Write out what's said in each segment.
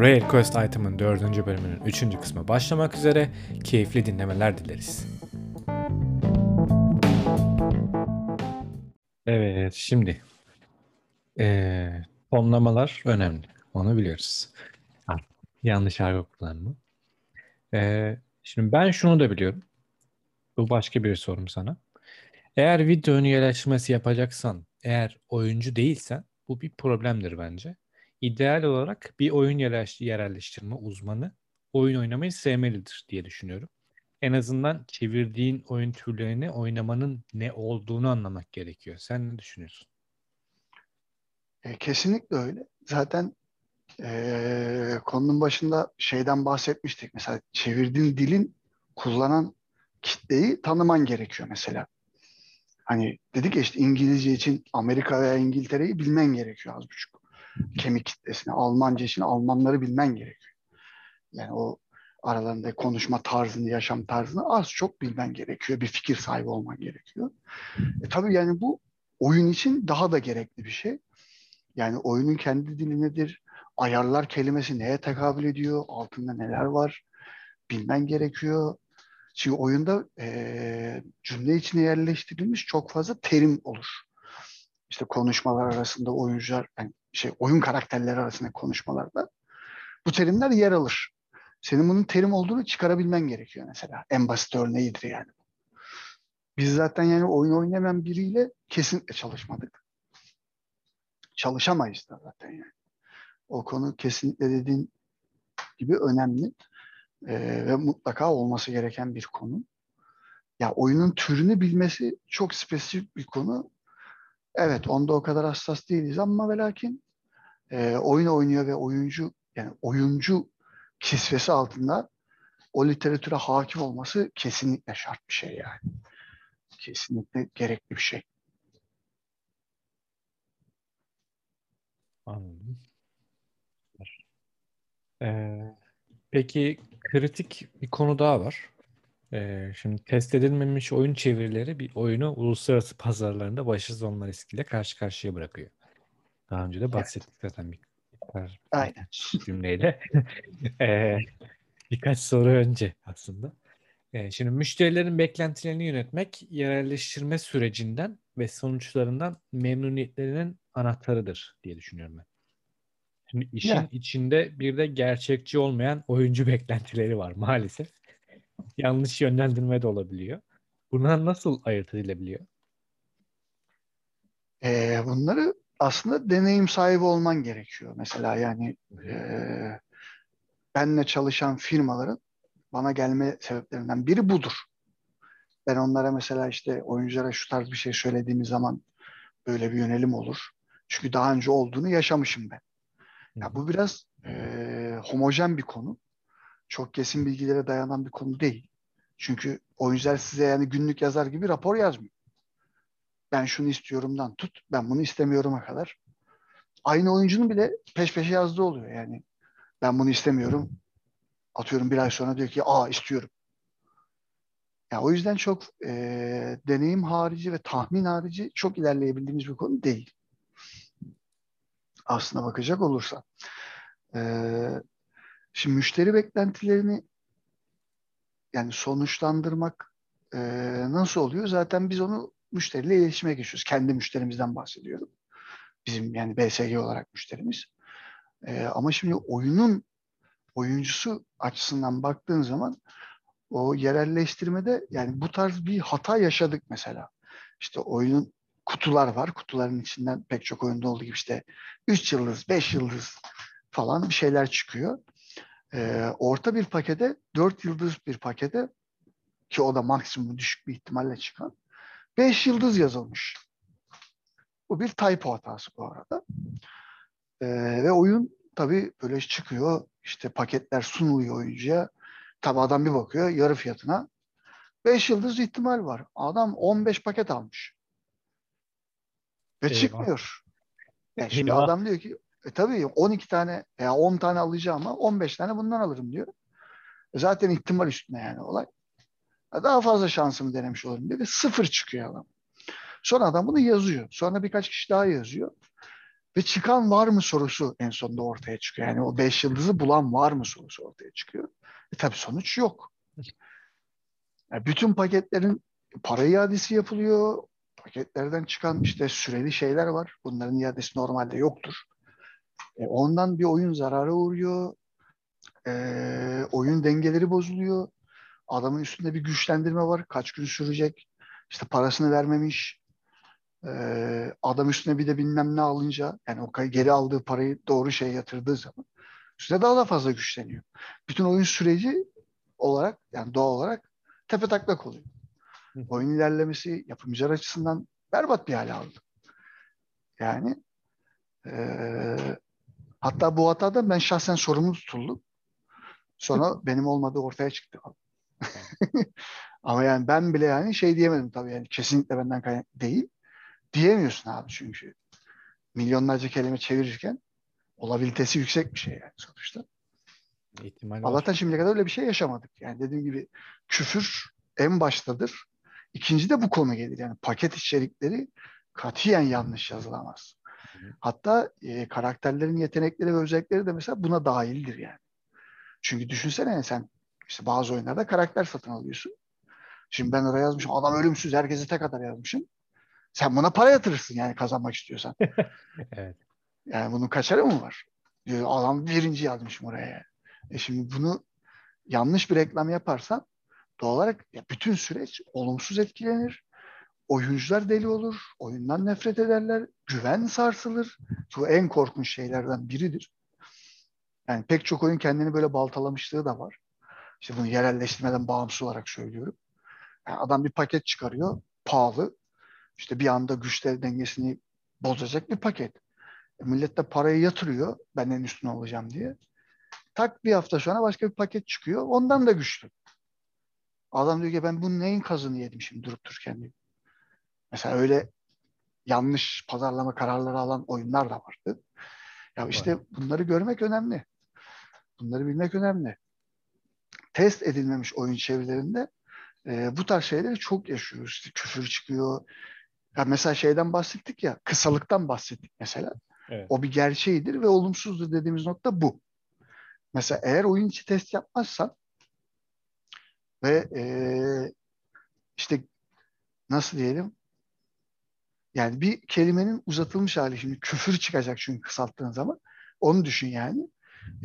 Rare Quest Item'ın 4. bölümünün 3. kısmı başlamak üzere keyifli dinlemeler dileriz. Evet şimdi ee, tonlamalar önemli. Onu biliyoruz. Yanlış argo kullanma. Ee, şimdi ben şunu da biliyorum. Bu başka bir sorum sana. Eğer video ön yerleştirmesi yapacaksan, eğer oyuncu değilsen bu bir problemdir bence. İdeal olarak bir oyun yerelleştirme uzmanı oyun oynamayı sevmelidir diye düşünüyorum. En azından çevirdiğin oyun türlerini oynamanın ne olduğunu anlamak gerekiyor. Sen ne düşünüyorsun? E, kesinlikle öyle. Zaten e, konunun başında şeyden bahsetmiştik. Mesela çevirdiğin dilin kullanan kitleyi tanıman gerekiyor mesela. Hani dedik ya işte İngilizce için Amerika veya İngiltere'yi bilmen gerekiyor az buçuk. Kemik kitlesini. Almanca için Almanları bilmen gerekiyor. Yani o aralarında konuşma tarzını, yaşam tarzını az çok bilmen gerekiyor. Bir fikir sahibi olman gerekiyor. E, tabii yani bu oyun için daha da gerekli bir şey. Yani oyunun kendi dili nedir? Ayarlar kelimesi neye tekabül ediyor? Altında neler var? Bilmen gerekiyor. Çünkü oyunda e, cümle içine yerleştirilmiş çok fazla terim olur. İşte konuşmalar arasında oyuncular, yani şey oyun karakterleri arasında konuşmalarda bu terimler yer alır. Senin bunun terim olduğunu çıkarabilmen gerekiyor mesela. En basit örneğidir yani. Biz zaten yani oyun oynamayan biriyle kesinlikle çalışmadık. Çalışamayız da zaten yani. O konu kesinlikle dediğin gibi önemli ee, ve mutlaka olması gereken bir konu. Ya oyunun türünü bilmesi çok spesifik bir konu. Evet onda o kadar hassas değiliz ama ve lakin e, oyun oynuyor ve oyuncu yani oyuncu kisvesi altında o literatüre hakim olması kesinlikle şart bir şey yani. Kesinlikle gerekli bir şey. Anladım. Ee, peki kritik bir konu daha var. Ee, şimdi test edilmemiş oyun çevirileri bir oyunu uluslararası pazarlarında başarısız olma riskiyle karşı karşıya bırakıyor. Daha önce de bahsettik zaten bir, bir Aynen. cümleyle. ee, birkaç soru önce aslında. Ee, şimdi müşterilerin beklentilerini yönetmek yerelleştirme sürecinden ve sonuçlarından memnuniyetlerinin anahtarıdır diye düşünüyorum ben. Şimdi işin Ya. içinde bir de gerçekçi olmayan oyuncu beklentileri var maalesef. Yanlış yönlendirme de olabiliyor. Bunlar nasıl ayırt edilebiliyor? Ee, bunları aslında deneyim sahibi olman gerekiyor. Mesela yani e, benle çalışan firmaların bana gelme sebeplerinden biri budur. Ben onlara mesela işte oyunculara şu tarz bir şey söylediğimiz zaman böyle bir yönelim olur. Çünkü daha önce olduğunu yaşamışım ben. Ya bu biraz e, homojen bir konu. Çok kesin bilgilere dayanan bir konu değil. Çünkü oyuncular size yani günlük yazar gibi rapor yazmıyor. Ben şunu istiyorumdan tut, ben bunu istemiyorum'a kadar. Aynı oyuncunun bile peş peşe yazdığı oluyor yani. Ben bunu istemiyorum. Atıyorum bir ay sonra diyor ki aa istiyorum. Ya o yüzden çok e, deneyim harici ve tahmin harici çok ilerleyebildiğimiz bir konu değil. Aslına bakacak olursa. Ee, şimdi müşteri beklentilerini yani sonuçlandırmak e, nasıl oluyor? Zaten biz onu müşteriyle iletişime geçiyoruz. Kendi müşterimizden bahsediyorum. Bizim yani BSG olarak müşterimiz. Ee, ama şimdi oyunun oyuncusu açısından baktığın zaman o yerelleştirmede yani bu tarz bir hata yaşadık mesela. İşte oyunun kutular var. Kutuların içinden pek çok oyunda olduğu gibi işte 3 yıldız, 5 yıldız falan bir şeyler çıkıyor. Ee, orta bir pakete, 4 yıldız bir pakete ki o da maksimum düşük bir ihtimalle çıkan 5 yıldız yazılmış. Bu bir typo hatası bu arada. Ee, ve oyun tabii böyle çıkıyor. İşte paketler sunuluyor oyuncuya. Tabi adam bir bakıyor yarı fiyatına 5 yıldız ihtimal var. Adam 15 paket almış. Ve Eyvah. çıkmıyor. Yani şimdi Eyvah. adam diyor ki e tabii 12 tane veya 10 tane alacağım ama 15 tane bundan alırım diyor. E zaten ihtimal üstüne yani olay. E Daha fazla şansımı denemiş olurum diyor ve sıfır çıkıyor adam. Sonra adam bunu yazıyor. Sonra birkaç kişi daha yazıyor. Ve çıkan var mı sorusu en sonunda ortaya çıkıyor. Yani o beş yıldızı bulan var mı sorusu ortaya çıkıyor. E tabii sonuç yok. Yani bütün paketlerin para iadesi yapılıyor. Paketlerden çıkan işte süreli şeyler var. Bunların iadesi normalde yoktur. E ondan bir oyun zarara uğruyor. E, oyun dengeleri bozuluyor. Adamın üstünde bir güçlendirme var. Kaç gün sürecek? İşte parasını vermemiş. Ee, adam üstüne bir de bilmem ne alınca yani o geri aldığı parayı doğru şeye yatırdığı zaman üstüne daha da fazla güçleniyor. Bütün oyun süreci olarak yani doğal olarak tepe taklak oluyor. Oyun ilerlemesi yapımcılar açısından berbat bir hale aldı. Yani ee, hatta bu hatadan ben şahsen sorumlu tutuldum. Sonra benim olmadığı ortaya çıktı. Ama yani ben bile yani şey diyemedim tabii yani kesinlikle benden kaynak değil. Diyemiyorsun abi çünkü. Milyonlarca kelime çevirirken olabilitesi yüksek bir şey yani sonuçta. İhtimal Allah'tan şimdiye kadar öyle bir şey yaşamadık. Yani dediğim gibi küfür en baştadır. İkinci de bu konu gelir. Yani paket içerikleri katiyen yanlış yazılamaz. Hatta e, karakterlerin yetenekleri ve özellikleri de mesela buna dahildir yani. Çünkü düşünsene sen işte bazı oyunlarda karakter satın alıyorsun. Şimdi ben oraya yazmışım adam ölümsüz herkese tek atar yazmışım. Sen buna para yatırırsın yani kazanmak istiyorsan. evet. Yani bunun kaçarı mı var? Diyor, adam birinci yazmışım oraya. E şimdi bunu yanlış bir reklam yaparsan doğal olarak ya bütün süreç olumsuz etkilenir. Oyuncular deli olur. Oyundan nefret ederler. Güven sarsılır. Bu en korkunç şeylerden biridir. Yani pek çok oyun kendini böyle baltalamışlığı da var. İşte bunu yerelleştirmeden bağımsız olarak söylüyorum. Yani adam bir paket çıkarıyor. Pahalı. İşte bir anda güçler dengesini bozacak bir paket. E, millet de parayı yatırıyor. Ben en üstüne olacağım diye. Tak bir hafta sonra başka bir paket çıkıyor. Ondan da güçlü. Adam diyor ki ben bunun neyin kazını yedim şimdi durup dururken diyor. Mesela öyle yanlış pazarlama kararları alan oyunlar da vardı. Ya işte bunları görmek önemli. Bunları bilmek önemli. Test edilmemiş oyun çevrelerinde e, bu tarz şeyleri çok yaşıyoruz. İşte küfür çıkıyor. Ya mesela şeyden bahsettik ya, kısalıktan bahsettik mesela. Evet. O bir gerçeğidir ve olumsuzdur dediğimiz nokta bu. Mesela eğer oyun içi test yapmazsan ve e, işte nasıl diyelim yani bir kelimenin uzatılmış hali şimdi küfür çıkacak çünkü kısalttığın zaman onu düşün yani.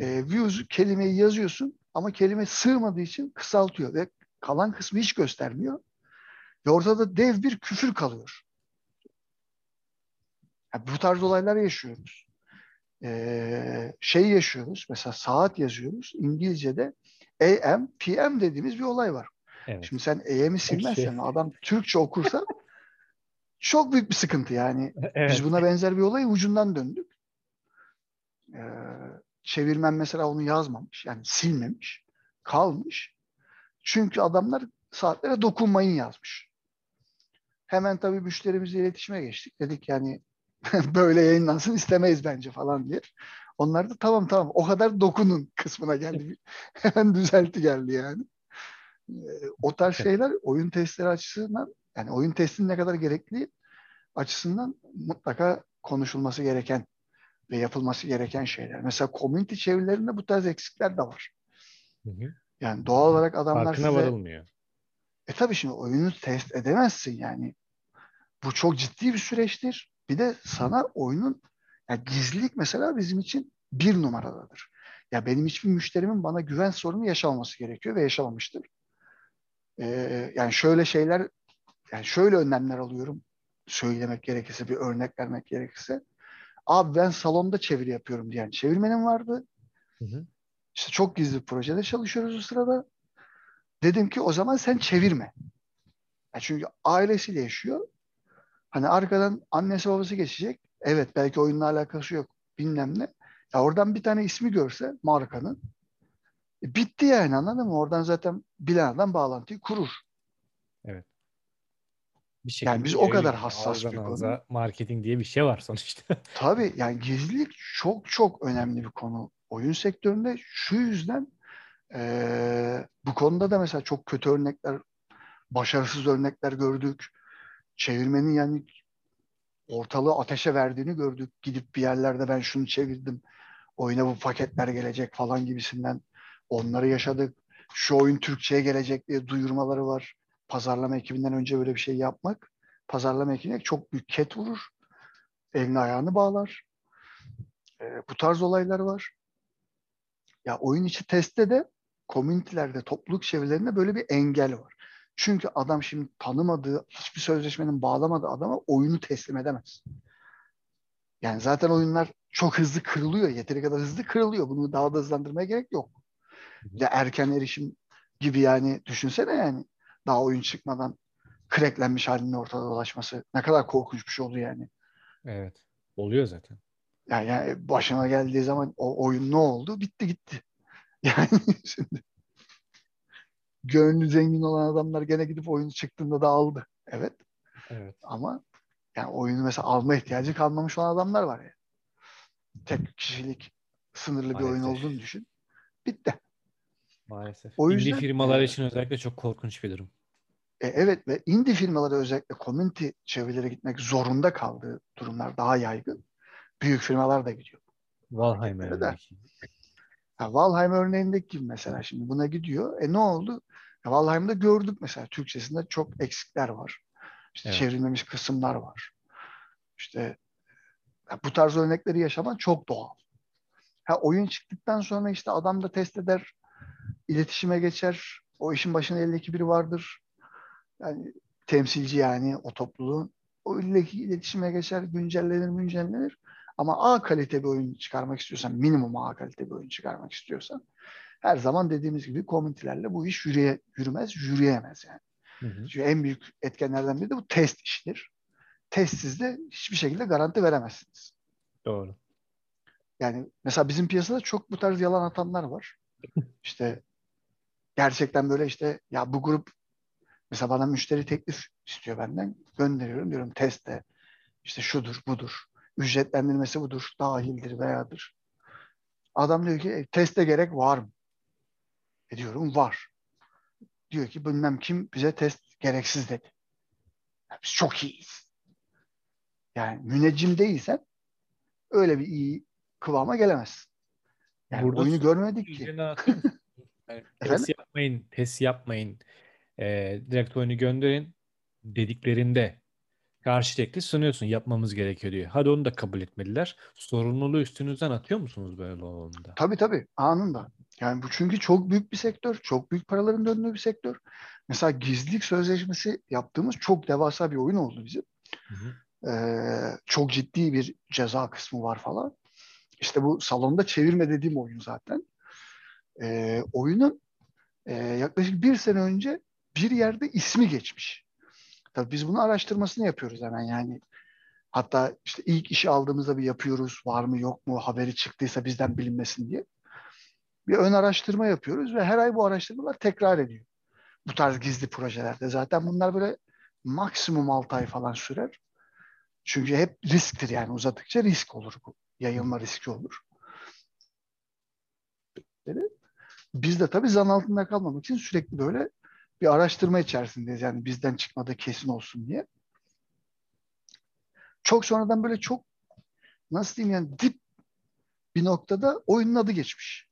E, bir kelimeyi yazıyorsun ama kelime sığmadığı için kısaltıyor ve kalan kısmı hiç göstermiyor. Ve ortada dev bir küfür kalıyor. Yani bu tarz olaylar yaşıyoruz. Ee, şey yaşıyoruz. Mesela saat yazıyoruz. İngilizce'de AM, PM dediğimiz bir olay var. Evet. Şimdi sen AM'i silmezsen şey. adam Türkçe okursa çok büyük bir sıkıntı yani. Evet. Biz buna benzer bir olayı ucundan döndük. Ee, çevirmen mesela onu yazmamış. Yani silmemiş. Kalmış. Çünkü adamlar saatlere dokunmayın yazmış. Hemen tabii müşterimizle iletişime geçtik. Dedik yani böyle yayınlansın istemeyiz bence falan diye. Onlar da tamam tamam o kadar dokunun kısmına geldi. Hemen düzelti geldi yani. Ee, o tarz şeyler oyun testleri açısından yani oyun testinin ne kadar gerekli açısından mutlaka konuşulması gereken ve yapılması gereken şeyler. Mesela community çevirilerinde bu tarz eksikler de var. Hı hı. Yani doğal olarak adamlar Farkına size... varılmıyor. E tabii şimdi oyunu test edemezsin yani. Bu çok ciddi bir süreçtir. Bir de sana oyunun yani gizlilik mesela bizim için bir numaradadır. Ya benim hiçbir müşterimin bana güven sorunu yaşamaması gerekiyor ve yaşamamıştır. Ee, yani şöyle şeyler yani şöyle önlemler alıyorum söylemek gerekirse bir örnek vermek gerekirse. Abi ben salonda çeviri yapıyorum diyen çevirmenim vardı. Hı hı. İşte çok gizli bir projede çalışıyoruz o sırada. Dedim ki o zaman sen çevirme. Yani çünkü ailesiyle yaşıyor. Hani arkadan annesi babası geçecek. Evet belki oyunla alakası yok. Bilmem ne. Ya oradan bir tane ismi görse markanın e, bitti yani anladın mı? Oradan zaten bilen adam bağlantıyı kurur. Bir yani biz o kadar hassas bir konu. Marketing diye bir şey var sonuçta. Tabii yani gizlilik çok çok önemli bir konu oyun sektöründe. Şu yüzden e, bu konuda da mesela çok kötü örnekler, başarısız örnekler gördük. Çevirmenin yani ortalığı ateşe verdiğini gördük. Gidip bir yerlerde ben şunu çevirdim. Oyuna bu paketler gelecek falan gibisinden onları yaşadık. Şu oyun Türkçe'ye gelecek diye duyurmaları var. Pazarlama ekibinden önce böyle bir şey yapmak pazarlama ekibine çok büyük ket vurur. Elini ayağını bağlar. E, bu tarz olaylar var. Ya oyun içi testte de komünitelerde, topluluk çevrelerinde böyle bir engel var. Çünkü adam şimdi tanımadığı, hiçbir sözleşmenin bağlamadığı adama oyunu teslim edemez. Yani zaten oyunlar çok hızlı kırılıyor. Yeteri kadar hızlı kırılıyor. Bunu daha da hızlandırmaya gerek yok. Ya erken erişim gibi yani düşünsene yani daha oyun çıkmadan cracklenmiş halinde ortada dolaşması. Ne kadar korkunç bir şey oldu yani. Evet. Oluyor zaten. Yani, yani başına geldiği zaman o oyun ne oldu? Bitti gitti. Yani şimdi gönlü zengin olan adamlar gene gidip oyunu çıktığında da aldı. Evet. Evet. Ama yani oyunu mesela alma ihtiyacı kalmamış olan adamlar var ya. Tek kişilik sınırlı bir oyun Maalesef. olduğunu düşün. Bitti. Maalesef. O yüzden, firmalar e, için özellikle çok korkunç bir durum. E, evet ve indie firmaları özellikle community çevrelere gitmek zorunda kaldığı durumlar daha yaygın. Büyük firmalar da gidiyor. Valheim hareketlere de. örneği. Ha, Valheim örneğindeki gibi mesela şimdi buna gidiyor. E ne oldu? E, Valheim'da gördük mesela Türkçesinde çok eksikler var. İşte Evet. çevrilmemiş kısımlar var. İşte ya bu tarz örnekleri yaşaman çok doğal. Ha oyun çıktıktan sonra işte adam da test eder, iletişime geçer. O işin başında eldeki biri vardır. Yani temsilci yani o topluluğun. O ildeki iletişime geçer, güncellenir, güncellenir. Ama A kalite bir oyun çıkarmak istiyorsan, minimum A kalite bir oyun çıkarmak istiyorsan her zaman dediğimiz gibi komünitelerle bu iş yürüye, yürümez, yürüyemez yani. Hı hı. Çünkü en büyük etkenlerden biri de bu test işidir. Testsiz de hiçbir şekilde garanti veremezsiniz. Doğru. Yani mesela bizim piyasada çok bu tarz yalan atanlar var. İşte gerçekten böyle işte ya bu grup mesela bana müşteri teklif istiyor benden. Gönderiyorum diyorum testte. İşte şudur budur. Ücretlendirmesi budur. Dahildir veyadır. Adam diyor ki "E, teste gerek var mı? E diyorum var. Diyor ki bilmem kim bize test gereksiz dedi. Ya biz çok iyiyiz. Yani müneccim değilsen öyle bir iyi kıvama gelemezsin. Yani Burada oyunu görmedik ki. Yani test yapmayın, test yapmayın. Ee, direkt oyunu gönderin dediklerinde karşı teklif sunuyorsun. Yapmamız gerekiyor diyor. Hadi onu da kabul etmediler. Sorumluluğu üstünüzden atıyor musunuz böyle olduğunda? Tabii tabii anında. Yani bu çünkü çok büyük bir sektör. Çok büyük paraların döndüğü bir sektör. Mesela gizlilik sözleşmesi yaptığımız çok devasa bir oyun oldu bizim. Hı hı. Ee, çok ciddi bir ceza kısmı var falan. İşte bu salonda çevirme dediğim oyun zaten. Ee, oyunun e, yaklaşık bir sene önce bir yerde ismi geçmiş. Tabii biz bunu araştırmasını yapıyoruz hemen yani. Hatta işte ilk işi aldığımızda bir yapıyoruz. Var mı yok mu haberi çıktıysa bizden bilinmesin diye. Bir ön araştırma yapıyoruz ve her ay bu araştırmalar tekrar ediyor. Bu tarz gizli projelerde. Zaten bunlar böyle maksimum 6 ay falan sürer. Çünkü hep risktir yani uzadıkça risk olur bu. Yayılma riski olur. Biz de tabii zan altında kalmamak için sürekli böyle bir araştırma içerisindeyiz. Yani bizden çıkmadığı kesin olsun diye. Çok sonradan böyle çok nasıl diyeyim yani dip bir noktada oyunun adı geçmiş.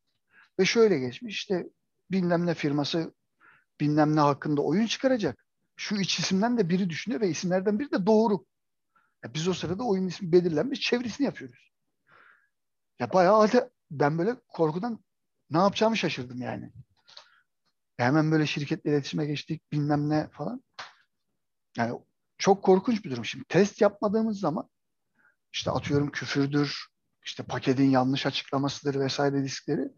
Ve şöyle geçmiş işte bilmem ne firması bilmem ne hakkında oyun çıkaracak. Şu iç isimden de biri düşünüyor ve isimlerden biri de doğru. Ya biz o sırada oyun ismi belirlenmiş çevirisini yapıyoruz. Ya bayağı ben böyle korkudan ne yapacağımı şaşırdım yani. Hemen böyle şirketle iletişime geçtik bilmem ne falan. Yani çok korkunç bir durum. Şimdi test yapmadığımız zaman işte atıyorum küfürdür, işte paketin yanlış açıklamasıdır vesaire riskleri.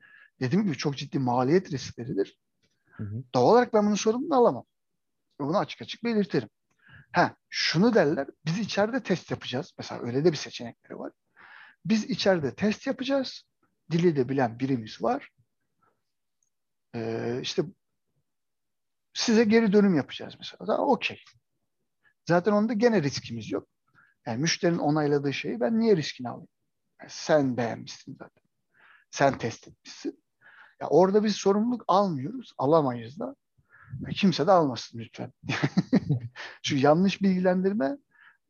Dediğim gibi çok ciddi maliyet riskleridir. Hı hı. Doğal olarak ben bunun sorumluluğunu alamam. Bunu açık açık belirtirim. Ha, şunu derler, biz içeride test yapacağız. Mesela öyle de bir seçenekleri var. Biz içeride test yapacağız. Dili de bilen birimiz var. Ee, işte size geri dönüm yapacağız mesela. Daha okey. Zaten onda gene riskimiz yok. Yani müşterinin onayladığı şeyi ben niye riskini alayım? Yani sen beğenmişsin zaten. Sen test etmişsin. Ya orada biz sorumluluk almıyoruz. Alamayız da. Ya kimse de almasın lütfen. Çünkü yanlış bilgilendirme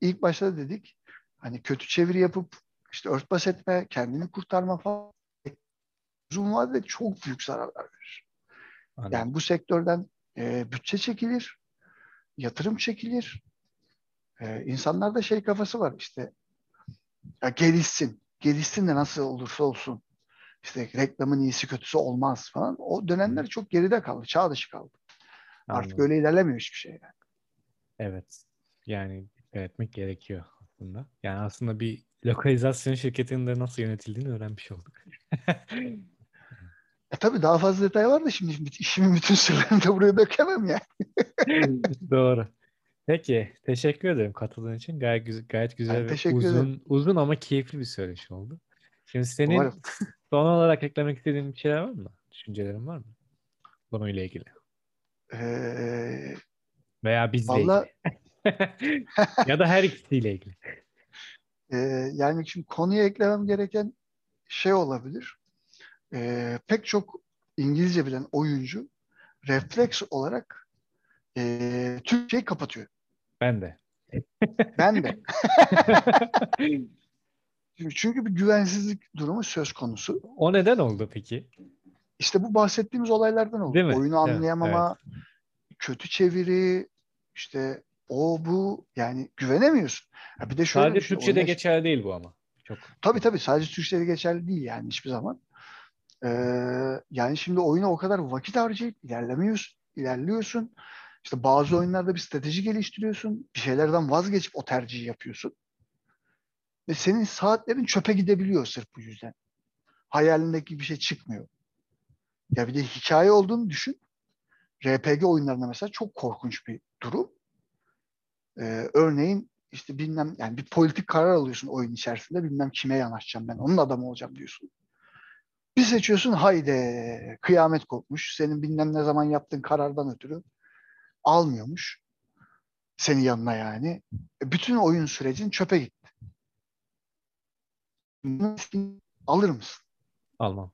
ilk başta dedik hani kötü çeviri yapıp işte örtbas etme, kendini kurtarma falan uzun vadede çok büyük zararlar verir. Anladım. Yani bu sektörden e, bütçe çekilir, yatırım çekilir. E, insanlarda şey kafası var işte ya gelişsin. Gelişsin de nasıl olursa olsun. İşte reklamın iyisi kötüsü olmaz falan. O dönemler çok geride kaldı. Çağ dışı kaldı. Artık Anladım. öyle ilerlemiyor hiçbir şey. Yani. Evet. Yani dikkat etmek gerekiyor aslında. Yani aslında bir lokalizasyon şirketinin de nasıl yönetildiğini öğrenmiş olduk. E tabii daha fazla detay var da şimdi işimin bütün sırlarını da buraya dökemem ya. Doğru. Peki, teşekkür ederim katıldığın için. Gayet güzel, gayet güzel ve uzun ederim. uzun ama keyifli bir söyleşi oldu. Şimdi senin Umarım. son olarak eklemek istediğin bir şeyler var mı? Düşüncelerin var mı? Konuyla ilgili. Ee, Veya bizle Vallahi- ilgili. Ya da her ikisiyle ilgili. e, yani şimdi konuya eklemem gereken şey olabilir. E, pek çok İngilizce bilen oyuncu refleks olarak e, Türkçeyi kapatıyor. Ben de. Ben de. Çünkü bir güvensizlik durumu söz konusu. O neden oldu peki? İşte bu bahsettiğimiz olaylardan oldu. Değil mi? Oyunu Evet, anlayamama, kötü çeviri, işte o bu yani güvenemiyorsun. Ha bir de şöyle Sadece bir şey, Türkçe'de oyuna- geçerli değil bu ama. Çok. Tabii tabii sadece Türkçe'de geçerli değil yani hiçbir zaman. Ee, yani şimdi oyuna o kadar vakit harcayıp ilerlemiyorsun, ilerliyorsun. İşte bazı oyunlarda bir strateji geliştiriyorsun. Bir şeylerden vazgeçip o tercihi yapıyorsun. Ve senin saatlerin çöpe gidebiliyor sırf bu yüzden. Hayalindeki bir şey çıkmıyor. Ya bir de hikaye olduğunu düşün. RPG oyunlarında mesela çok korkunç bir durum. Ee, örneğin işte bilmem yani bir politik karar alıyorsun oyun içerisinde bilmem kime yanaşacağım ben onun adamı olacağım diyorsun. Seçiyorsun haydi kıyamet kopmuş. Senin bilmem ne zaman yaptığın karardan ötürü almıyormuş. Seni yanına yani. E, Bütün oyun sürecin çöpe gitti. Alır mısın? Almam.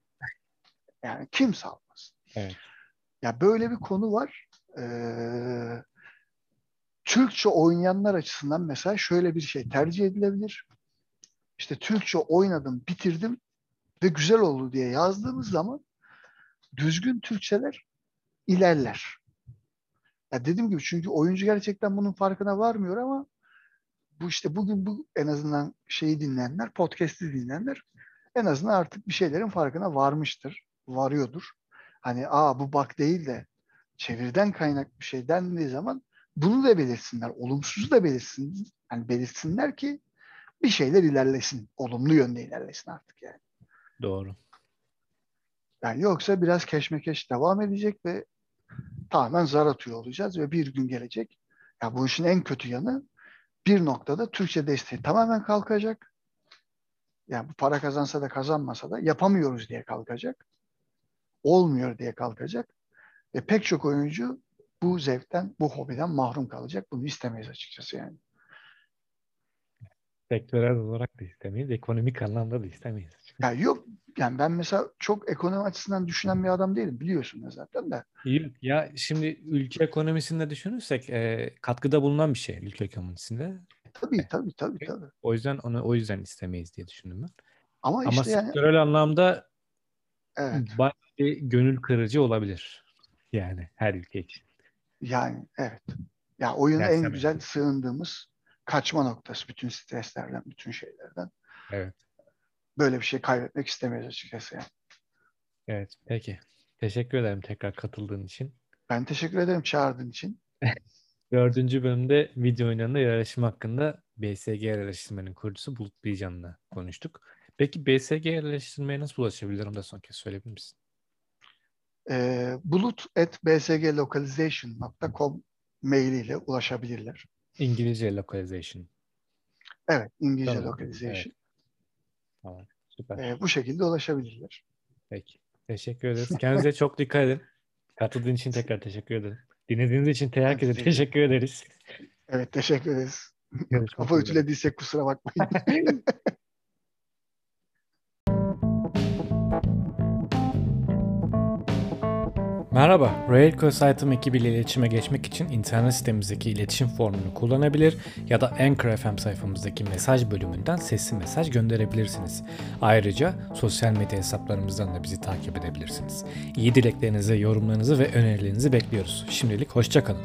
Yani kimse almaz. Evet. Ya böyle bir konu var. Ee, Türkçe oynayanlar açısından mesela şöyle bir şey tercih edilebilir. İşte Türkçe oynadım, bitirdim ve güzel oldu diye yazdığımız zaman düzgün Türkçeler ilerler. Ya dediğim gibi çünkü oyuncu gerçekten bunun farkına varmıyor ama bu işte bugün bu en azından şeyi dinleyenler, podcast'i dinleyenler en azından artık bir şeylerin farkına varmıştır, varıyordur. Hani aa bu bak değil de çeviriden kaynak bir şey dendiği zaman bunu da belirsinler. Olumsuzu da belirsin. Yani belirsinler ki bir şeyler ilerlesin. Olumlu yönde ilerlesin artık yani. Doğru. Yani yoksa biraz keşmekeş devam edecek ve tamamen zar atıyor olacağız ve bir gün gelecek. Ya bu işin en kötü yanı bir noktada Türkçe desteği tamamen kalkacak. Yani bu para kazansa da kazanmasa da yapamıyoruz diye kalkacak. Olmuyor diye kalkacak. Ve pek çok oyuncu bu zevkten, bu hobiden mahrum kalacak. Bunu istemeyiz açıkçası yani. Sektörel olarak da istemeyiz. Ekonomik anlamda da istemeyiz. Ya yok yani ben mesela çok ekonomi açısından düşünen bir adam değilim biliyorsun zaten de. Yok ya şimdi ülke ekonomisinde düşünürsek e, katkıda bulunan bir şey ülke ekonomisinde. Tabii tabii tabii tabii. O yüzden onu o yüzden istemeyiz diye düşündüm ben. Ama, Ama işte yani sektörel anlamda evet bayağı bir gönül kırıcı olabilir. Yani her ülke için. yani evet. Ya oyun en güzel yani. sığındığımız kaçma noktası bütün streslerden, bütün şeylerden. Evet. Böyle bir şey kaybetmek istemeyiz açıkçası yani. Evet. Peki. Teşekkür ederim tekrar katıldığın için. Ben teşekkür ederim çağırdığın için. Dördüncü bölümde video oyunlarında yerleşim hakkında BSG yerleştirmenin kurucusu Bulut Bilcan'la konuştuk. Peki BSG yerleştirmeye nasıl ulaşabilirim da son kez söyleyebilir misin? Ee, bulut at bsglocalization.com mailiyle ulaşabilirler. İngilizce localization. Evet, İngilizce Tamam, localization. Tamam. Süper. Ee, bu şekilde ulaşabilirler. Peki. Teşekkür ederiz. Kendinize çok dikkat edin. Katıldığın için tekrar teşekkür ederim. Dinlediğiniz için herkese teşekkür teşekkür ederiz. Evet, teşekkür ederiz. Kafa ütülediysek kusura bakmayın. Merhaba, Royal Coast ekibiyle iletişime geçmek için internet sitemizdeki iletişim formunu kullanabilir ya da Anchor FM sayfamızdaki mesaj bölümünden sesli mesaj gönderebilirsiniz. Ayrıca sosyal medya hesaplarımızdan da bizi takip edebilirsiniz. İyi dileklerinizi, yorumlarınızı ve önerilerinizi bekliyoruz. Şimdilik hoşçakalın.